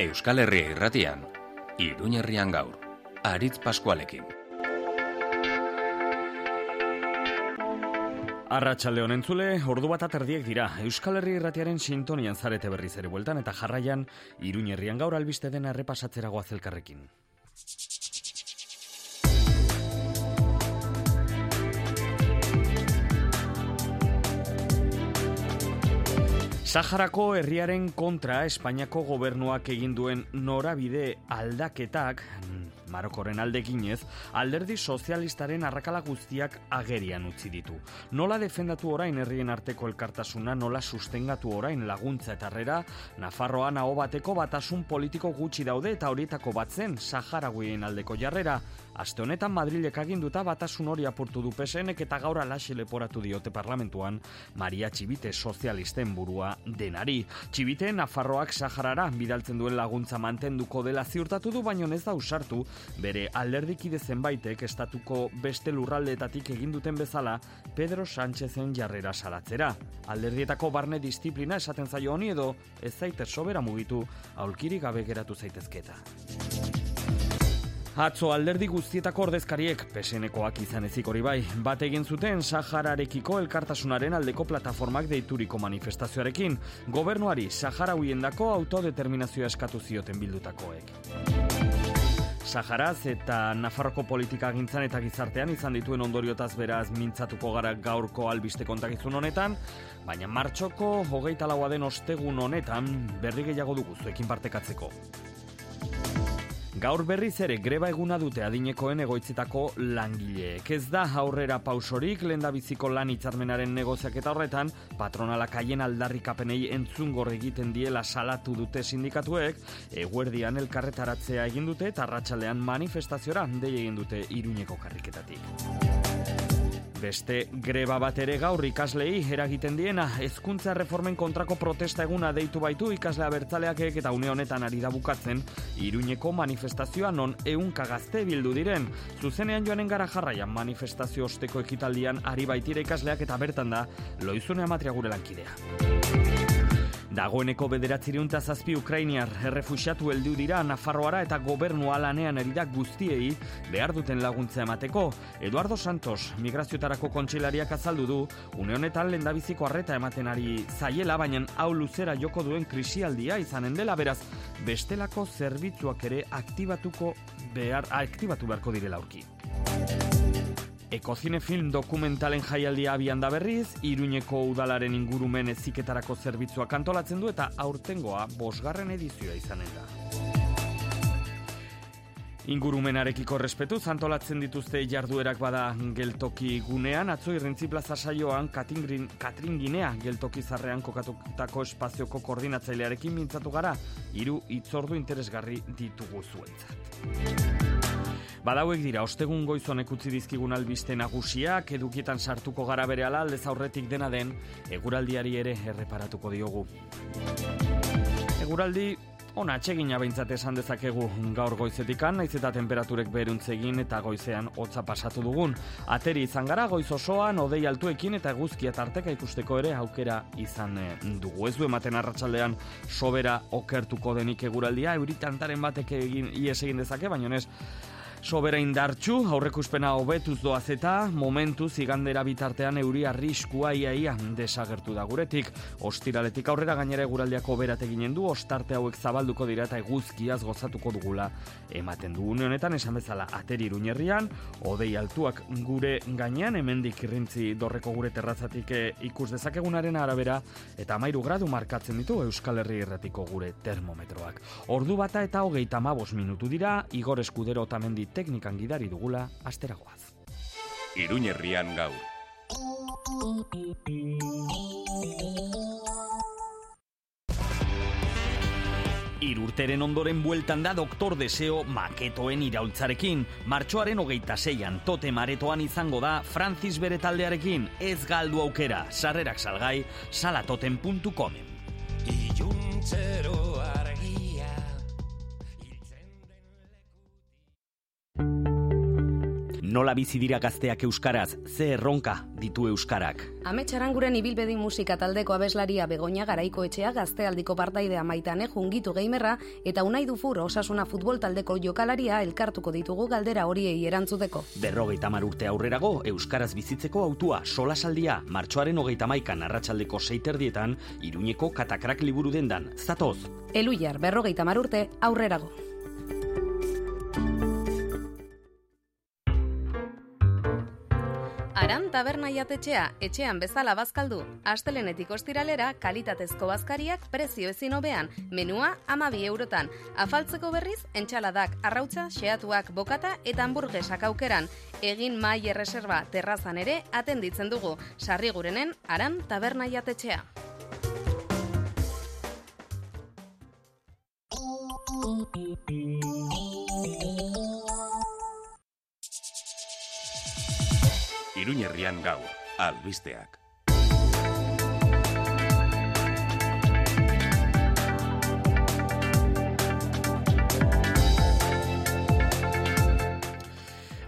Euskal Herria irratian, Iruñerrian gaur, Aritz Paskualekin. Arratxalde honen zule, ordu bat aterdiek dira, Euskal Herri irratiaren sintonian zarete berriz ere bueltan eta jarraian, Iruñerrian gaur albiste dena errepasatzera goazelkarrekin. Saharako herriaren kontra Espainiako gobernuak egin duen norabide aldaketak Marokoren aldekinez, alderdi sozialistaren arrakala guztiak agerian utzi ditu. Nola defendatu orain herrien arteko elkartasuna, nola sustengatu orain laguntza eta herrera, Nafarroan hau bateko batasun politiko gutxi daude eta horietako batzen Saharaguien aldeko jarrera, Aste honetan Madrilek aginduta batasun hori apurtu du PSNek eta gaur alaxe leporatu diote parlamentuan Maria Txibite sozialisten burua denari. Txibite Nafarroak Saharara bidaltzen duen laguntza mantenduko dela ziurtatu du, baino ez da usartu bere alderdikide zenbaitek estatuko beste lurraldeetatik egin duten bezala Pedro Sánchezen jarrera salatzera. Alderdietako barne disiplina esaten zaio honi edo ez zaite sobera mugitu aulkiri gabe geratu zaitezketa. Atzo alderdi guztietako ordezkariek pesenekoak izan ezik hori bai, bat egin zuten Sahararekiko elkartasunaren aldeko plataformak deituriko manifestazioarekin, gobernuari Sahara huiendako autodeterminazioa eskatu zioten bildutakoek. Saharaz eta Nafarroko politika gintzan eta gizartean izan dituen ondoriotaz beraz mintzatuko gara gaurko albiste kontakizun honetan, baina martxoko hogeita laua den ostegun honetan berri gehiago dugu zuekin partekatzeko. Gaur berriz ere greba eguna dute adinekoen egoitzetako langileek. Ez da aurrera pausorik lenda biziko lan hitzarmenaren negoziak eta horretan, patronalak haien aldarrikapenei entzun egiten diela salatu dute sindikatuek, eguerdian elkarretaratzea egin dute eta arratsaldean manifestaziora dei egin dute iruñeko karriketatik. Beste greba bat ere gaur ikaslei eragiten diena, hezkuntza reformen kontrako protesta eguna deitu baitu ikaslea bertzaleak eta une honetan ari da bukatzen, iruñeko manifestazioa non eun kagazte bildu diren. Zuzenean joanen gara jarraian manifestazio osteko ekitaldian ari baitire ikasleak eta bertan da, loizunea matria gure lankidea. Dagoeneko bederatzireunta zazpi Ukrainiar errefusiatu heldu dira Nafarroara eta gobernu alanean eridak guztiei behar duten laguntza emateko. Eduardo Santos, migraziotarako kontxelariak azaldu du, une honetan lendabiziko arreta ematen ari zaiela, baina hau luzera joko duen krisialdia izanen dela, beraz, bestelako zerbitzuak ere aktibatuko behar, aktibatu beharko direla aurki. Ekozine film dokumentalen jaialdia abian da berriz, Iruñeko udalaren ingurumen eziketarako zerbitzuak antolatzen du eta aurtengoa bosgarren edizioa izanen da. Ingurumenarekiko respetu antolatzen dituzte jarduerak bada geltoki gunean, atzo irrintzi plaza saioan Katrin Ginea geltoki zarrean kokatutako espazioko koordinatzailearekin mintzatu gara, hiru itzordu interesgarri ditugu zuentzat. Badauek dira, ostegun goizonek utzi dizkigun albiste nagusiak, edukietan sartuko gara bere aldez aurretik dena den, eguraldiari ere erreparatuko diogu. Eguraldi, ona atxegina behintzat esan dezakegu gaur goizetikan, naiz eta temperaturek beruntzekin eta goizean hotza pasatu dugun. Ateri izan gara goiz osoan, odei altuekin eta eguzkia tarteka ikusteko ere aukera izan eh, dugu. Ez du ematen arratsaldean sobera okertuko denik eguraldia, euritantaren batek egin ies egin dezake, baina ez Sobera indartxu, aurrekuspena hobetuz doaz eta momentu zigandera bitartean euri arriskua iaia desagertu da guretik. Ostiraletik aurrera gainera eguraldiako berat eginen du, ostarte hauek zabalduko dira eta eguzkiaz gozatuko dugula. Ematen du honetan esan bezala ateri iruñerrian, odei altuak gure gainean, hemendik irrintzi dorreko gure terrazatik eh, ikus dezakegunaren arabera, eta amairu gradu markatzen ditu Euskal Herri erratiko gure termometroak. Ordu bata eta hogeita mabos minutu dira, Igor Eskudero otamendi teknikan gidari dugula asteragoaz. Iruñerrian gau. Irurteren ondoren bueltan da Doktor Deseo maketoen iraultzarekin. Martxoaren hogeita zeian, tote maretoan izango da Francis bere taldearekin. Ez galdu aukera, sarrerak salgai, salatoten.comen. nola bizi dira gazteak euskaraz, ze erronka ditu euskarak. Ametxaranguren ibilbedi musika taldeko abeslaria begonia garaiko etxea gaztealdiko partaidea maitane jungitu geimerra eta unai dufur osasuna futbol taldeko jokalaria elkartuko ditugu galdera horiei erantzuteko. Berrogeita urte aurrerago, euskaraz bizitzeko autua solasaldia martxoaren hogeita maikan arratsaldeko seiterdietan iruñeko katakrak liburu dendan. Zatoz! Eluiar, berrogeita urte aurrerago. Aran taberna jatetxea, etxean bezala bazkaldu. Astelenetik ostiralera, kalitatezko bazkariak prezio ezin hobean, menua amabi eurotan. Afaltzeko berriz, entxaladak, arrautza, xeatuak, bokata eta hamburguesak aukeran. Egin mai erreserba terrazan ere atenditzen dugu. Sarri gurenen, aran taberna jatetxea. Iruñerrian gau, albisteak.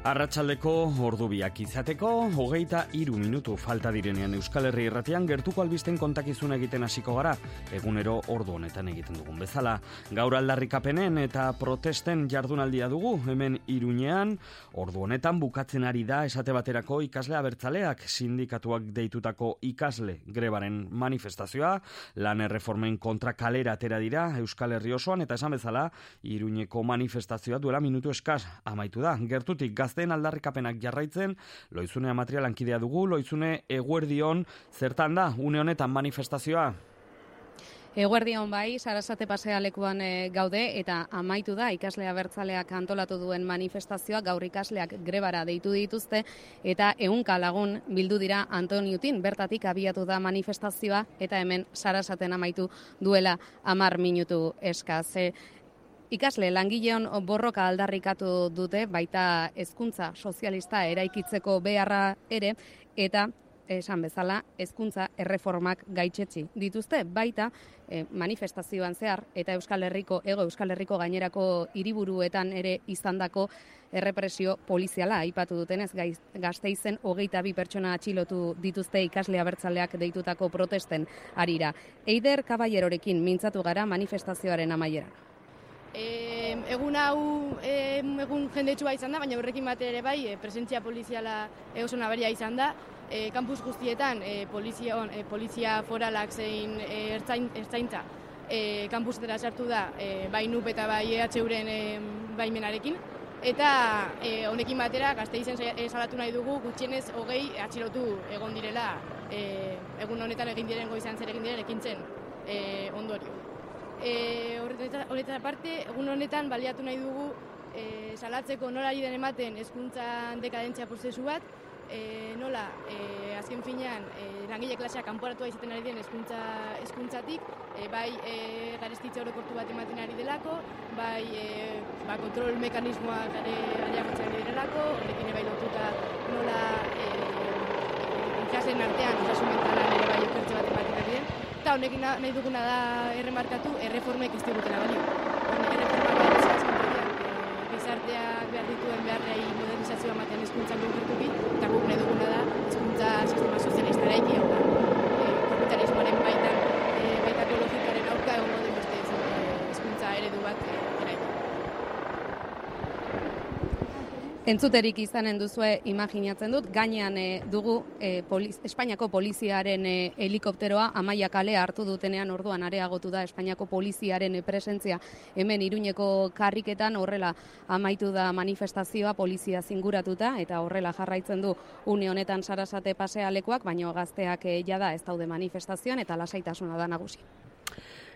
Arratxaldeko ordu biak izateko, hogeita iru minutu falta direnean Euskal Herri irratian gertuko albisten kontakizun egiten hasiko gara, egunero ordu honetan egiten dugun bezala. Gaur aldarrikapenen eta protesten jardunaldia dugu, hemen irunean, ordu honetan bukatzen ari da esate baterako ikasle abertzaleak sindikatuak deitutako ikasle grebaren manifestazioa, lan erreformen kontra kalera atera dira Euskal Herri osoan, eta esan bezala, iruñeko manifestazioa duela minutu eskaz amaitu da. Gertutik gaz gazten aldarrikapenak jarraitzen, loizunea materialankidea dugu, loizune eguerdion, zertan da, une honetan manifestazioa? Eguerdion bai, sarasate pasea lekuan eh, gaude eta amaitu da ikaslea bertzaleak antolatu duen manifestazioa gaur ikasleak grebara deitu dituzte eta ehunka lagun bildu dira Antoniutin bertatik abiatu da manifestazioa eta hemen sarasaten amaitu duela amar minutu eskaz. E, Ikasle langileon borroka aldarrikatu dute baita hezkuntza sozialista eraikitzeko beharra ere eta esan bezala hezkuntza erreformak gaitzetsi dituzte baita e, manifestazioan zehar eta Euskal Herriko ego Euskal Herriko gainerako hiriburuetan ere izandako errepresio poliziala aipatu dutenez gazteizen hogeita bi pertsona atxilotu dituzte ikasle abertzaleak deitutako protesten arira. Eider Kaballerorekin mintzatu gara manifestazioaren amaieran. E, egun hau e, egun jendetsua izan da, baina horrekin bat ere bai, e, presentzia poliziala e, oso nabaria izan da. E, kampus guztietan e, polizia, on, e, polizia foralak zein e, ertzain, ertzaintza e, kampusetara sartu da, e, bai NUP eta bai EHUren e, baimenarekin. Eta e, honekin batera, gazte izen e, salatu nahi dugu, gutxienez hogei atxilotu egon direla, e, egun honetan egin diren goizan zer egin diren ekintzen e, ondorio. E, horretara aparte, egun honetan baliatu nahi dugu e, salatzeko nola den ematen hezkuntzan dekadentzia prozesu bat, e, nola, e, azken finean, e, langile klaseak kanporatu izaten ari den hezkuntza hezkuntzatik, e, bai e, garestitza orokortu bat ematen ari delako, bai e, ba, kontrol mekanismoa gare ari delako, horrekin bai lotuta nola e, ikasen artean osasun mentalan ere bai okertze bat ematen ari den, Eta honekin nahi duguna da erremarkatu erreformek ez digutela balio. Erreformak ez azken gizarteak behar dituen beharrei modernizazioa ematen eskuntzan behar eta guk nahi duguna da eskuntza sistema sozialista eraiki hau da. E, kapitalismoaren baitan, e, baita ekologikaren aurka egon den beste eskuntza eredu bat e, Entzuterik izanen duzue imaginatzen dut, gainean e, dugu e, poliz, Espainiako poliziaren e, helikopteroa amaia kale hartu dutenean orduan areagotu da Espainiako poliziaren presentzia hemen iruñeko karriketan horrela amaitu da manifestazioa polizia zinguratuta eta horrela jarraitzen du une honetan sarasate pasealekuak, baino gazteak jada ez daude manifestazioan eta lasaitasuna da nagusi.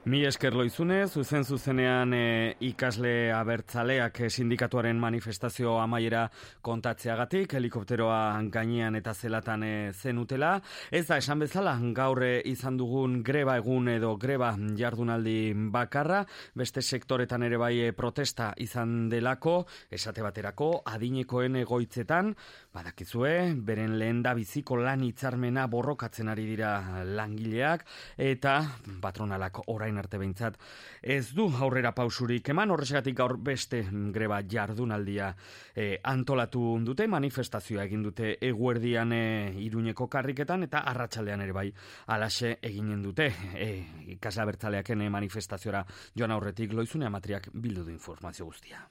Mi esker loizune, zuzen zuzenean e, ikasle abertzaleak sindikatuaren manifestazio amaiera kontatzeagatik, helikopteroa gainean eta zelatan e, zenutela. Ez da, esan bezala, gaur e, izan dugun greba egun edo greba jardunaldi bakarra, beste sektoretan ere bai e, protesta izan delako, esate baterako, adinekoen egoitzetan, badakizue, beren lehen da biziko lan hitzarmena borrokatzen ari dira langileak, eta patronalak orain orain arte behintzat ez du aurrera pausurik eman horrexegatik gaur beste greba jardunaldia e, antolatu dute manifestazioa egin dute eguerdian e, iruñeko karriketan eta arratsaldean ere bai alaxe eginen dute e, ikasla bertzaleaken manifestaziora joan aurretik loizune amatriak bildu du informazio guztia.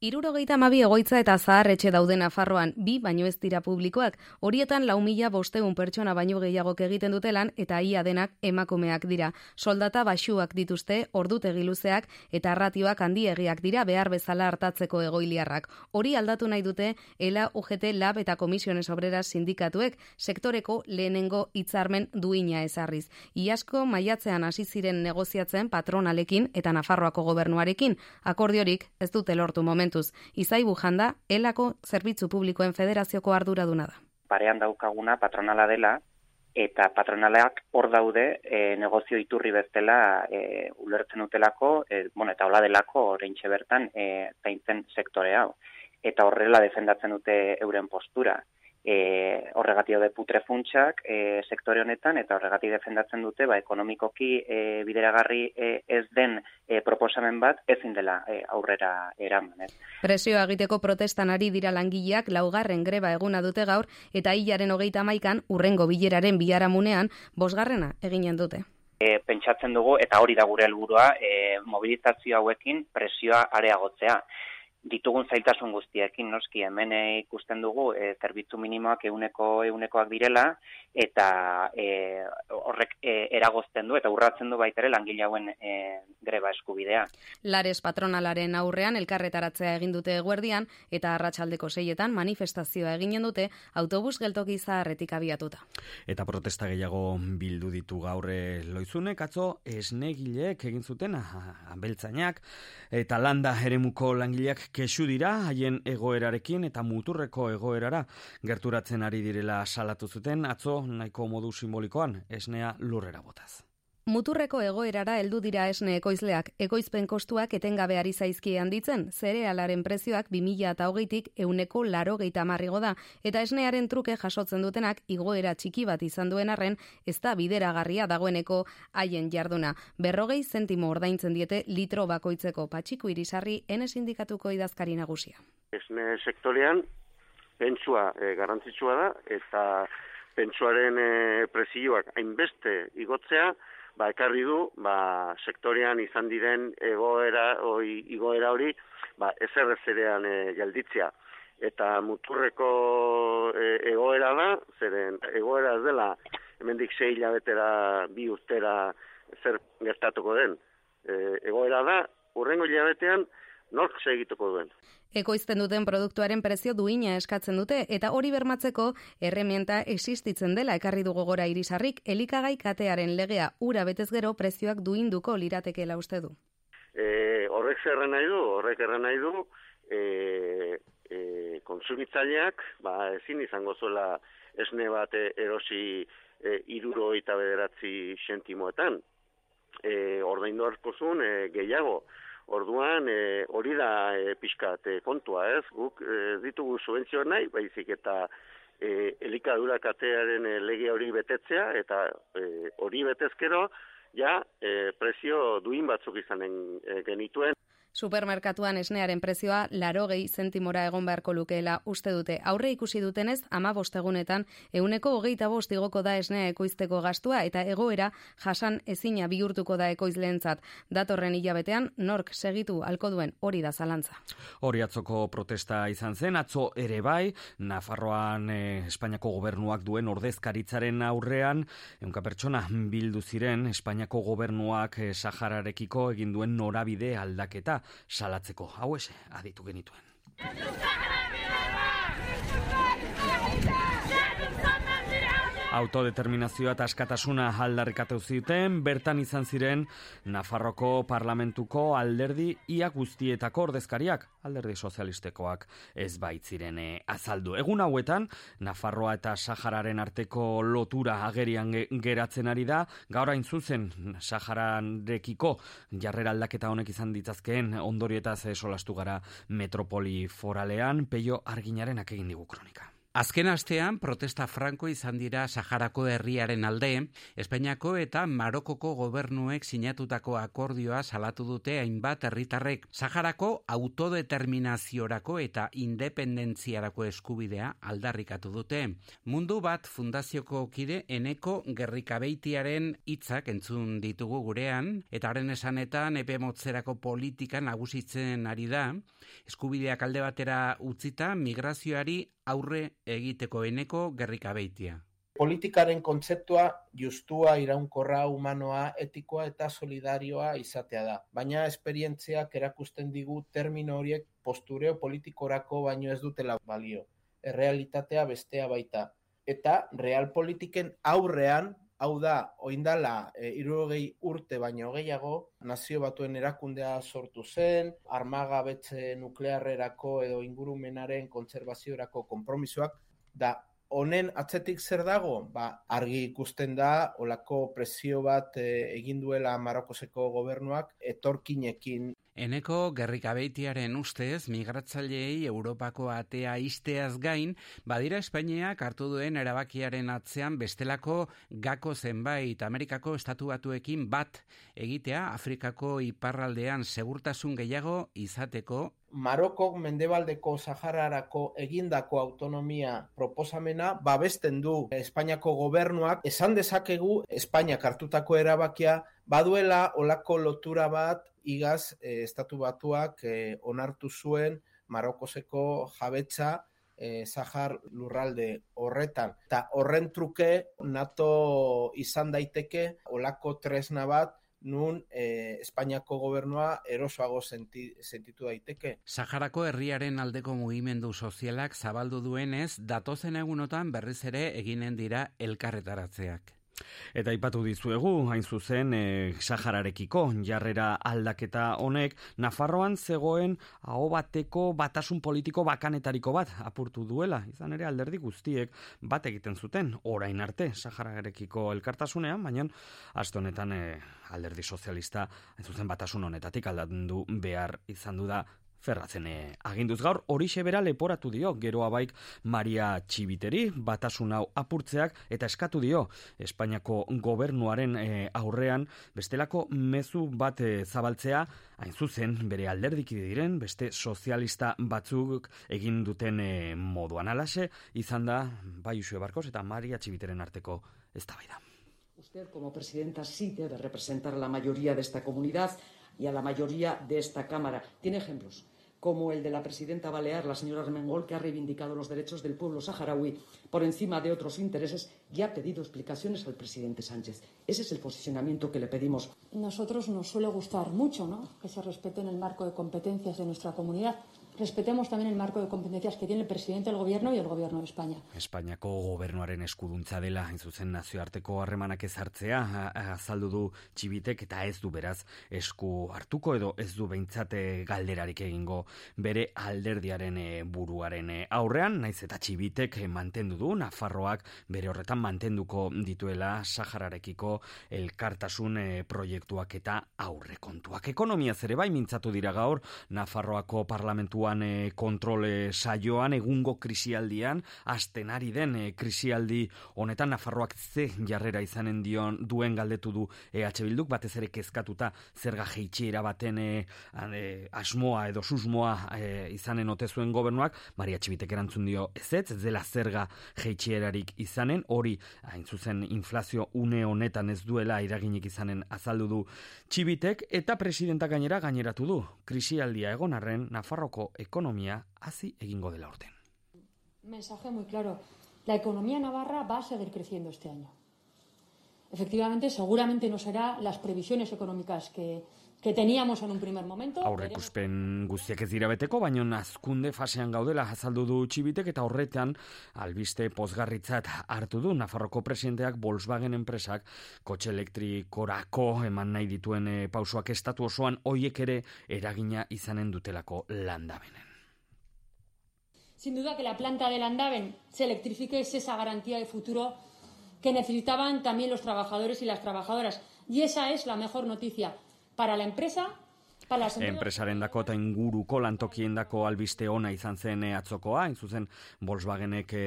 Irurogeita mabi egoitza eta zahar etxe daude Nafarroan, bi baino ez dira publikoak, horietan lau mila bosteun pertsona baino gehiagok egiten dutelan eta ia denak emakumeak dira. Soldata basuak dituzte, ordut egiluzeak eta arratioak handiegiak dira behar bezala hartatzeko egoiliarrak. Hori aldatu nahi dute, ELA, UGT, LAB eta Komisiones Obreras sindikatuek sektoreko lehenengo hitzarmen duina ezarriz. Iasko maiatzean hasi ziren negoziatzen patronalekin eta Nafarroako gobernuarekin, akordiorik ez dute lortu moment momentuz. Izai Bujanda, elako zerbitzu publikoen federazioko arduraduna da. Parean daukaguna patronala dela, eta patronaleak hor daude e, negozio iturri bezala e, ulertzen utelako, e, bueno, eta hola delako oraintxe bertan e, zaintzen sektore hau. Eta horrela defendatzen dute euren postura e, horregati daude putrefuntsak e, sektore honetan eta horregati defendatzen dute ba, ekonomikoki e, bideragarri e, ez den e, proposamen bat ezin dela e, aurrera eraman. Ez. Presioa egiteko protestan ari dira langileak laugarren greba eguna dute gaur eta hilaren hogeita maikan urrengo bileraren biharamunean bosgarrena eginen dute. E, pentsatzen dugu eta hori da gure helburua e, mobilizazio hauekin presioa areagotzea ditugun zailtasun guztiekin noski hemen ikusten dugu e, zerbitzu minimoak euneko eunekoak direla eta e, horrek e, eragozten du eta urratzen du baitere langile hauen e, greba eskubidea. Lares patronalaren aurrean elkarretaratzea egin dute eguerdian eta arratsaldeko seietan manifestazioa eginen dute autobus geltoki zaharretik abiatuta. Eta protesta gehiago bildu ditu gaurre loizunek atzo esnegileek egin zuten anbeltzainak eta landa eremuko langileak kesu dira haien egoerarekin eta muturreko egoerara gerturatzen ari direla salatu zuten atzo nahiko modu simbolikoan esnea lurrera botaz. Muturreko egoerara heldu dira esne ekoizleak, ekoizpen kostuak etengabe ari zaizki handitzen, zerealaren prezioak 2000 eta hogeitik euneko laro geita da, eta esnearen truke jasotzen dutenak igoera txiki bat izan duen arren, ez da bideragarria dagoeneko haien jarduna. Berrogei zentimo ordaintzen diete litro bakoitzeko patxiku irisarri ene sindikatuko idazkari nagusia. Esne sektorean, pentsua e, garrantzitsua da, eta pentsuaren e, prezioak hainbeste igotzea, ba, ekarri du ba, sektorean izan diren egoera oi, igoera hori ba, ezer ezerean e, gelditzea. Eta muturreko e, egoera da, zeren egoera ez dela hemendik sei hilabetera bi urtera zer gertatuko den. E, egoera da, urrengo hilabetean nork segituko duen ekoizten duten produktuaren prezio duina eskatzen dute eta hori bermatzeko erremienta existitzen dela ekarri du gogora irisarrik elikagai katearen legea ura betez gero prezioak duinduko liratekeela uste du. E, horrek zerren nahi du, horrek erren nahi du, e, e, konsumitzaileak, ba, ezin izango zuela esne bat erosi e, iruro eta bederatzi sentimoetan. E, ordaindu harko zuen e, gehiago, Orduan, e, hori da e, pixkat e, kontua, ez? Guk e, ditugu subentzioa nahi, baizik eta e, elikadura katearen e, lege hori betetzea, eta e, hori betezkero, ja, e, prezio duin batzuk izanen e, genituen. Supermerkatuan esnearen prezioa laro gehi zentimora egon beharko lukeela uste dute. Aurre ikusi dutenez, ama bostegunetan, euneko hogeita bostigoko da esnea ekoizteko gastua eta egoera jasan ezina bihurtuko da ekoizleentzat. Datorren hilabetean, nork segitu alko duen hori da zalantza. Hori atzoko protesta izan zen, atzo ere bai, Nafarroan eh, Espainiako gobernuak duen ordezkaritzaren aurrean, eunka pertsona bildu ziren Espainiako gobernuak eh, Sahararekiko egin duen norabide aldaketa salatzeko hau ese aditu genituen. Autodeterminazioa eta askatasuna aldarrikatu zuten, bertan izan ziren Nafarroko parlamentuko alderdi ia guztietako ordezkariak, alderdi sozialistekoak ez baitziren eh, azaldu. Egun hauetan, Nafarroa eta Sahararen arteko lotura agerian geratzen ari da, gaur hain zuzen Sahararekiko jarrera aldaketa honek izan ditzazkeen ondorietaz solastu gara metropoli foralean, peio arginarenak egin digu kronika. Azken astean protesta franko izan dira Saharako herriaren alde, Espainiako eta Marokoko gobernuek sinatutako akordioa salatu dute hainbat herritarrek Saharako autodeterminaziorako eta independentziarako eskubidea aldarrikatu dute. Mundu bat fundazioko kide eneko gerrikabeitiaren hitzak entzun ditugu gurean, eta haren esanetan epe motzerako politika nagusitzen ari da, eskubideak alde batera utzita migrazioari aurre egiteko eneko gerrikabeitia. Politikaren kontzeptua justua, iraunkorra, humanoa, etikoa eta solidarioa izatea da. Baina esperientziak erakusten digu termino horiek postureo politikorako baino ez dutela balio. Errealitatea bestea baita. Eta realpolitiken aurrean Hau da, oindala, e, irurogei urte baino gehiago, nazio batuen erakundea sortu zen, armagabetze nuklearrerako edo ingurumenaren kontserbaziorako konpromisoak, da honen atzetik zer dago? Ba, argi ikusten da, olako presio bat e, egin duela Marokoseko gobernuak etorkinekin Eneko gerrikabeitiaren ustez, migratzaileei Europako atea isteaz gain, badira Espainiak hartu duen erabakiaren atzean bestelako gako zenbait Amerikako estatu batuekin bat egitea Afrikako iparraldean segurtasun gehiago izateko. Maroko mendebaldeko Sahararako egindako autonomia proposamena babesten du Espainiako gobernuak. Esan dezakegu Espainiak hartutako erabakia baduela olako lotura bat igaz e, estatu batuak e, onartu zuen Marokoseko jabetza e, Zahar lurralde horretan. Eta horren truke NATO izan daiteke olako tresna bat nun e, Espainiako gobernua erosoago senti, sentitu daiteke. Saharako herriaren aldeko mugimendu sozialak zabaldu duenez, datozen egunotan berriz ere eginen dira elkarretaratzeak. Eta ipatu dizuegu, hain zuzen, e, Sahararekiko jarrera aldaketa honek, Nafarroan zegoen aho bateko batasun politiko bakanetariko bat apurtu duela. Izan ere alderdi guztiek bat egiten zuten, orain arte, Sahararekiko elkartasunean, baina astonetan e, alderdi sozialista, hain zuzen batasun honetatik aldandu behar izan du da Ferrazene aginduz gaur horixe bera leporatu dio geroa baik Maria Txibiteri batasun hau apurtzeak eta eskatu dio Espainiako gobernuaren eh, aurrean bestelako mezu bat e, zabaltzea. Hain zuzen bere alderdiki diren beste sozialista batzuk egin duten e, moduan. Alase izan da bai usue barkos eta Maria Txibiteren arteko ez da Usted como presidenta sí debe representar a la mayoría de esta comunidad y a la mayoría de esta Cámara. Tiene ejemplos como el de la presidenta balear, la señora Remengol, que ha reivindicado los derechos del pueblo saharaui por encima de otros intereses y ha pedido explicaciones al presidente Sánchez. Ese es el posicionamiento que le pedimos. Nosotros nos suele gustar mucho ¿no? que se respete en el marco de competencias de nuestra comunidad, respetemos también el marco de competencias que tiene el presidente del gobierno y el gobierno de España. Espainiako gobernuaren eskuduntza dela, hain zuzen nazioarteko harremanak ezartzea, azaldu du txibitek eta ez du beraz esku hartuko edo ez du behintzate galderarik egingo bere alderdiaren eh, buruaren eh, aurrean, naiz eta txibitek mantendu du, Nafarroak bere horretan mantenduko dituela Sahararekiko elkartasun eh, proiektuak eta aurrekontuak. Ekonomia zere bai mintzatu dira gaur, Nafarroako parlamentua gaurkoan e, kontrole saioan egungo krisialdian asten ari den e, krisialdi honetan Nafarroak ze jarrera izanen dion duen galdetu du EH Bilduk. Batez ere kezkatuta zerga jeitxiera baten e, asmoa edo susmoa e, izanen ote zuen gobernuak. Maria Txibitek erantzun dio ez ez dela zerga jeitxierarik izanen. Hori hain zuzen inflazio une honetan ez duela iraginik izanen azaldu du Txibitek. Eta presidenta gainera gaineratu du krisialdia egon arren Nafarroko economía así egingo dela urten. Mensaje muy claro. La economía navarra va a seguir creciendo este año. Efectivamente, seguramente no será las previsiones económicas que, que teníamos en un primer momento. Aurrekuspen guztiak ez dira beteko, baino nazkunde fasean gaudela azaldu du txibitek eta horretan albiste pozgarritzat hartu du Nafarroko presidenteak Volkswagen enpresak kotxe elektrikorako eman nahi dituen e, pausoak estatu osoan hoiek ere eragina izanen dutelako landabenen. Sin duda que la planta de Landaven se electrifique es esa garantía de futuro que necesitaban también los trabajadores y las trabajadoras. Y esa es la mejor noticia para la empresa Enpresaren dako eta inguruko lantokien dako albiste ona izan zen eh, atzokoa, zuzen Volkswagenek e,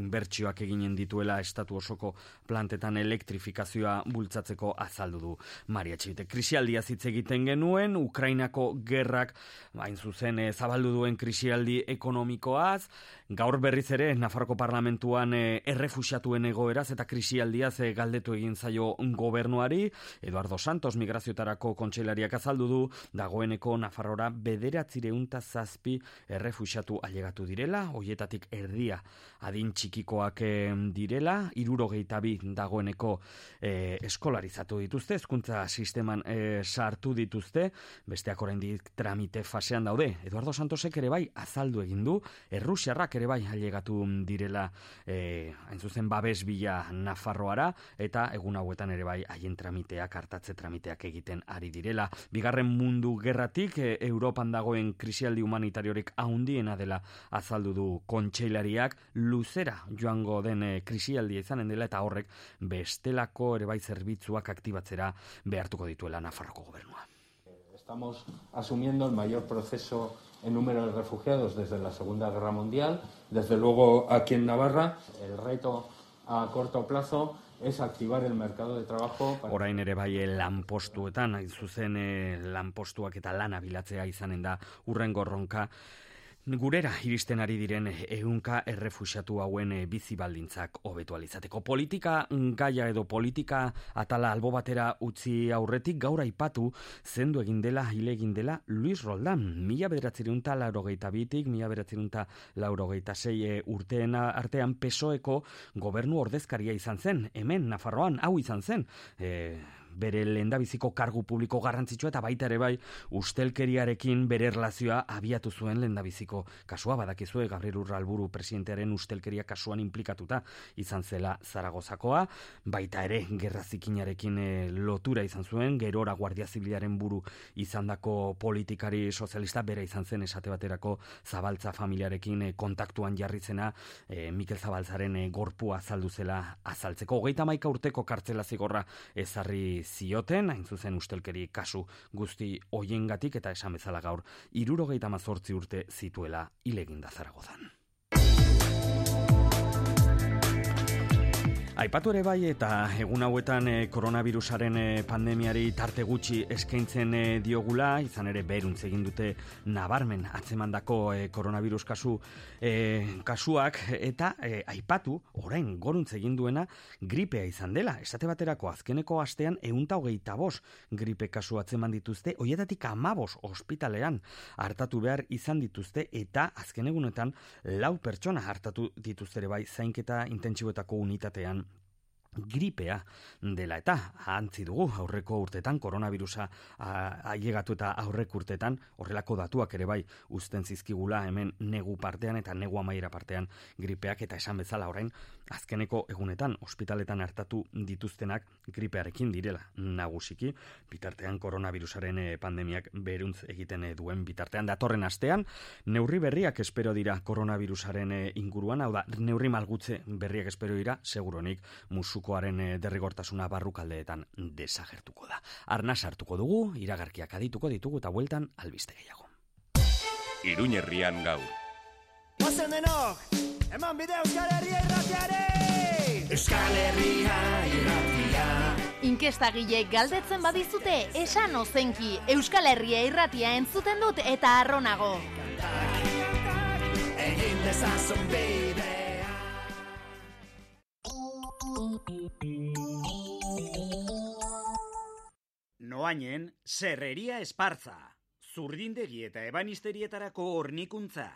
inbertsioak eginen dituela estatu osoko plantetan elektrifikazioa bultzatzeko azaldu du Maria Txibite. Krisialdia hitz egiten genuen, Ukrainako gerrak, hain zuzen, e, zabaldu duen krisialdi ekonomikoaz, gaur berriz ere, Nafarroko parlamentuan e, errefusiatuen egoeraz eta krisialdiaz e, galdetu egin zaio gobernuari, Eduardo Santos migraziotarako kontseilariak azaldu du, dagoeneko Nafarrora bederatzireunta zazpi errefusiatu ailegatu direla, hoietatik erdia adin txikikoak direla, irurogeita bi dagoeneko e, eskolarizatu dituzte, hezkuntza sisteman e, sartu dituzte, besteak oraindik tramite fasean daude. Eduardo Santosek ere bai azaldu egin du, errusiarrak ere bai ailegatu direla e, hain zuzen babes bila Nafarroara, eta egun hauetan ere bai haien tramiteak, hartatze tramiteak egiten ari direla. Bigarren mundu gerratik, e, Europan dagoen krisialdi humanitariorik haundiena dela azaldu du kontseilariak, luzera joango den e, krisialdia izanen dela, eta horrek bestelako ere bai zerbitzuak aktibatzera behartuko dituela Nafarroko gobernua. Estamos asumiendo el mayor proceso en número de refugiados desde la Segunda Guerra Mundial. Desde luego, aquí en Navarra, el reto a corto plazo es activar el mercado de trabajo. Para... Orain ere bai lanpostuetan, hain zuzen eh, lanpostuak eta lana bilatzea izanen da urrengo ronka Gurera iristen ari diren ehunka errefusiatu hauen eh, bizi baldintzak hobetu alizateko. Politika gaia edo politika atala albo batera utzi aurretik gaur aipatu zendu egin dela, hile egin dela Luis Roldan. Mila bederatzerunta laurogeita bitik, mila bederatzerunta laurogeita zei eh, urteena artean pesoeko gobernu ordezkaria izan zen. Hemen, Nafarroan, hau izan zen. E, bere lendabiziko kargu publiko garrantzitsua eta baita ere bai ustelkeriarekin bere erlazioa abiatu zuen lendabiziko kasua. Badakizue Gabriel Urralburu presidentearen ustelkeria kasuan implikatuta izan zela Zaragozakoa. Baita ere gerrazikinarekin e, lotura izan zuen. Gerora Guardia Zibilaren buru izandako politikari sozialista bere izan zen esate baterako Zabaltza familiarekin e, kontaktuan jarri zena e, Mikel Zabaltzaren e, gorpua azaldu zela azaltzeko. Hogeita maika urteko kartzela zigorra ezarri zioten, hain zuzen ustelkeri kasu guzti hoiengatik eta esan bezala gaur, irurogeita mazortzi urte zituela ileginda zaragozan. Aipatu ere bai eta egun hauetan e, koronavirusaren e, pandemiari tarte gutxi eskaintzen e, diogula, izan ere beruntz egin dute nabarmen atzemandako e, koronavirus kasu e, kasuak eta e, aipatu orain goruntz egin duena gripea izan dela. Esate baterako azkeneko astean eunta hogeita bos gripe kasu atzeman dituzte, hoietatik amabos ospitalean hartatu behar izan dituzte eta azken egunetan lau pertsona hartatu dituzte ere bai zainketa intentsiboetako unitatean gripea dela. Eta antzi dugu aurreko urtetan koronavirusa ailegatu eta aurrek urtetan horrelako datuak ere bai uzten zizkigula hemen negu partean eta negu amaiera partean gripeak. Eta esan bezala orain azkeneko egunetan ospitaletan hartatu dituztenak gripearekin direla. Nagusiki bitartean koronavirusaren eh, pandemiak beruntz egiten eh, duen bitartean. Datorren astean neurri berriak espero dira koronavirusaren eh, inguruan. Hau da neurri malgutze berriak espero dira seguronik musukoaren derrigortasuna barrukaldeetan desagertuko da. Arna sartuko dugu iragarkiak adituko ditugu eta bueltan albiste gehiago. Iruñerrian gaur. Ozen denok, Eman bide Euskal Herria irratiare! Euskal Herria irratia. Inkesta galdetzen badizute esan ozenki Euskal Herria irratia entzuten dut eta arronago. Egin dezazun bidea. Noainen, serreria espartza Zurdindegi eta ebanisterietarako hornikuntza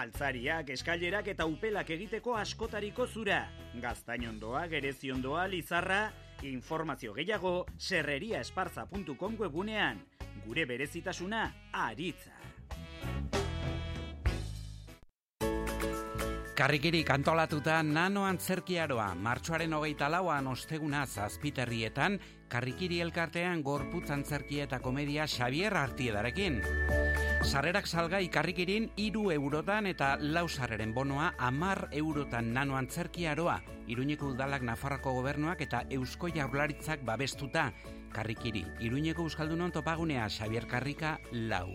Altzariak, eskailerak eta upelak egiteko askotariko zura. Gaztainondoa, gereziondoa, lizarra, informazio gehiago, serreriaesparza.com webunean. Gure berezitasuna, aritza. Karrikiri kantolatuta nano antzerkiaroa, martxoaren hogeita lauan osteguna zazpiterrietan, karrikiri elkartean gorputz antzerkia eta komedia Xavier Artiedarekin. Sarrerak salgai karrikirin iru eurotan eta lau sarreren bonoa amar eurotan nano antzerkiaroa, Iruñeko udalak Nafarroko gobernuak eta Eusko Jaurlaritzak babestuta. Karrikiri, Iruñeko Euskaldunon topagunea Xavier Karrika lau.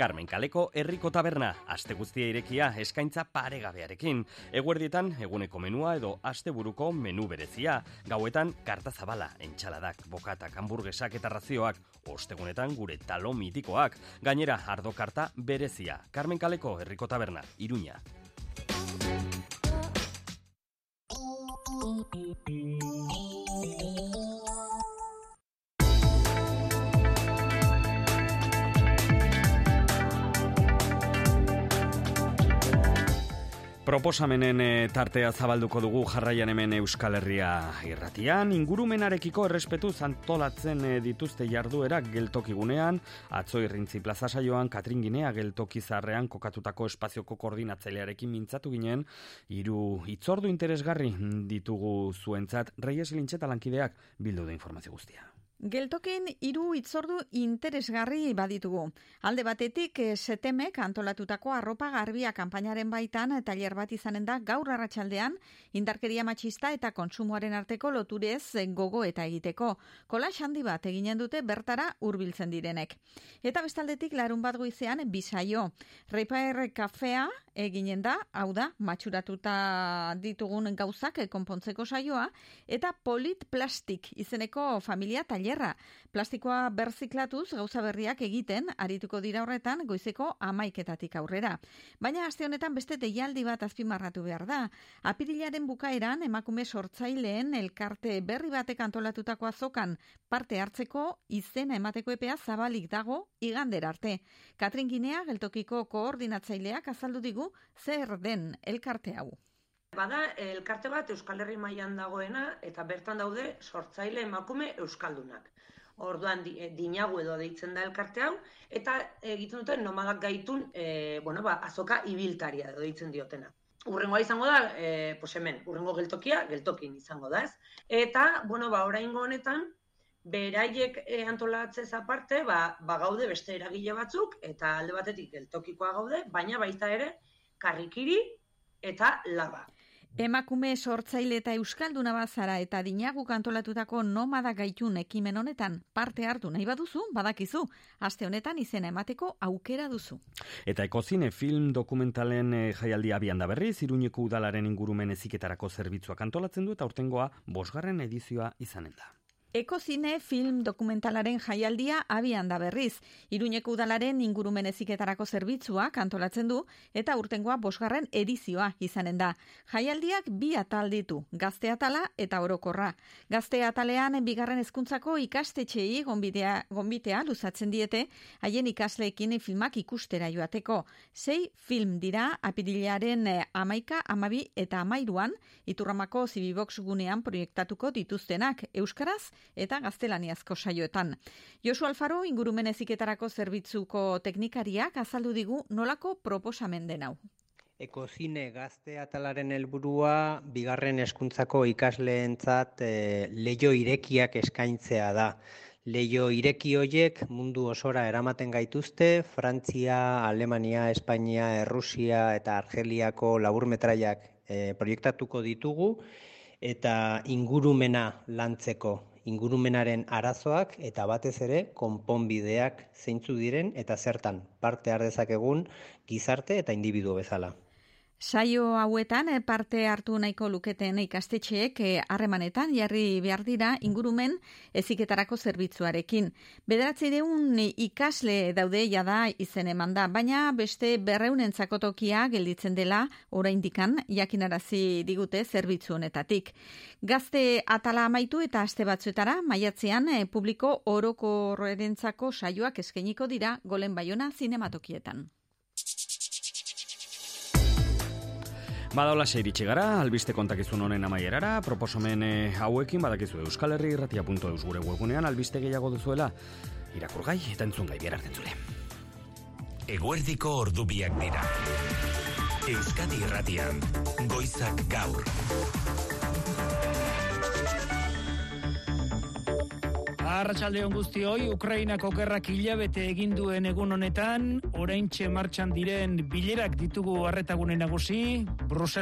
Carmen Kaleko herriko taberna, aste guztia irekia eskaintza paregabearekin. Eguerdietan eguneko menua edo asteburuko menu berezia. Gauetan karta zabala, entxaladak, bokatak, hamburguesak eta razioak. Ostegunetan gure talo mitikoak. Gainera, ardo karta berezia. Carmen Kaleko herriko taberna, Iruña. Proposamenen eh, tartea zabalduko dugu jarraian hemen Euskal Herria irratian. Ingurumenarekiko errespetu zantolatzen eh, dituzte jarduerak geltokigunean, atzo irrintzi plaza saioan, Katrin Ginea geltoki zarrean kokatutako espazioko koordinatzailearekin mintzatu ginen, hiru itzordu interesgarri ditugu zuentzat, Reyes Lintxeta lankideak bildu da informazio guztia. Geltokin hiru itzordu interesgarri baditugu. Alde batetik eh, setemek antolatutako arropa garbia kanpainaren baitan tailer bat izanen da gaur arratsaldean indarkeria matxista eta kontsumoaren arteko loturez gogo eta egiteko. Kola handi bat eginen dute bertara hurbiltzen direnek. Eta bestaldetik larun bat goizean bisaio. Repair kafea eginen da, hau da, matxuratuta ditugun gauzak konpontzeko saioa, eta polit plastik izeneko familia tailer tailerra. Plastikoa berziklatuz gauza berriak egiten arituko dira horretan goizeko amaiketatik aurrera. Baina aste honetan beste deialdi bat azpimarratu behar da. Apirilaren bukaeran emakume sortzaileen elkarte berri batek antolatutako azokan parte hartzeko izena emateko epea zabalik dago igander arte. Katrin Ginea geltokiko koordinatzaileak azaldu digu zer den elkarte hau. Bada, elkarte bat Euskal Herri mailan dagoena eta bertan daude sortzaile emakume euskaldunak. Orduan di, dinagu edo deitzen da elkarte hau eta egiten dute nomadak gaitun, e, bueno, ba, azoka ibiltaria edo deitzen diotena. Urrengoa izango da, e, pues hemen, urrengo geltokia, geltokin izango da, ez? Eta, bueno, ba, oraingo honetan, beraiek e, antolatzez aparte, ba, ba gaude beste eragile batzuk, eta alde batetik geltokikoa gaude, baina baita ere, karrikiri eta laba. Emakume sortzaile eta euskalduna bazara eta dinagu kantolatutako nomada gaitun ekimen honetan parte hartu nahi baduzu, badakizu, aste honetan izena emateko aukera duzu. Eta ekozine film dokumentalen e, jaialdi abian da berriz, iruñeko udalaren ingurumen eziketarako zerbitzuak antolatzen du eta urtengoa bosgarren edizioa izanen da. Ekozine film dokumentalaren jaialdia abian da berriz. Iruñeko udalaren ingurumen eziketarako zerbitzua kantolatzen du eta urtengoa bosgarren edizioa izanen da. Jaialdiak bi atal ditu, gazte atala eta orokorra. Gazte atalean bigarren hezkuntzako ikastetxei gonbitea, gonbitea luzatzen diete, haien ikasleekin filmak ikustera joateko. Sei film dira apirilaren eh, amaika, amabi eta amairuan, iturramako zibibox gunean proiektatuko dituztenak. Euskaraz, eta gaztelaniazko saioetan. Josu Alfaro ingurumen eziketarako zerbitzuko teknikariak azaldu digu nolako proposamen den hau. Ekozine gazte atalaren helburua bigarren hezkuntzako ikasleentzat e, leio irekiak eskaintzea da. Leio ireki hoiek mundu osora eramaten gaituzte, Frantzia, Alemania, Espainia, Errusia eta Argeliako laburmetraiak e, proiektatuko ditugu eta ingurumena lantzeko ingurumenaren arazoak eta batez ere konponbideak zeintzu diren eta zertan parte har dezakegun gizarte eta individu bezala. Saio hauetan eh, parte hartu nahiko luketen ikastetxeek eh, harremanetan jarri behar dira ingurumen eziketarako zerbitzuarekin. Bederatzi deun ikasle daude jada izen eman da, baina beste berreunen tokia gelditzen dela oraindikan jakinarazi digute zerbitzu honetatik. Gazte atala amaitu eta aste batzuetara maiatzean eh, publiko oroko horrentzako saioak eskeniko dira golen baiona zinematokietan. Badaola seiritxe gara, albiste kontakizun honen amaierara, proposomen eh, hauekin badakizu Euskal Herri irratia.eus gure webunean albiste gehiago duzuela irakurgai eta entzun gai bierartzen zure. eguerdiko ordubiak dira. Euskadi irratian, goizak gaur. Arratsaldeon guztioi, Ukrainako gerrak hilabete egin duen egun honetan, oraintxe martxan diren bilerak ditugu harretagune nagusi, Brusel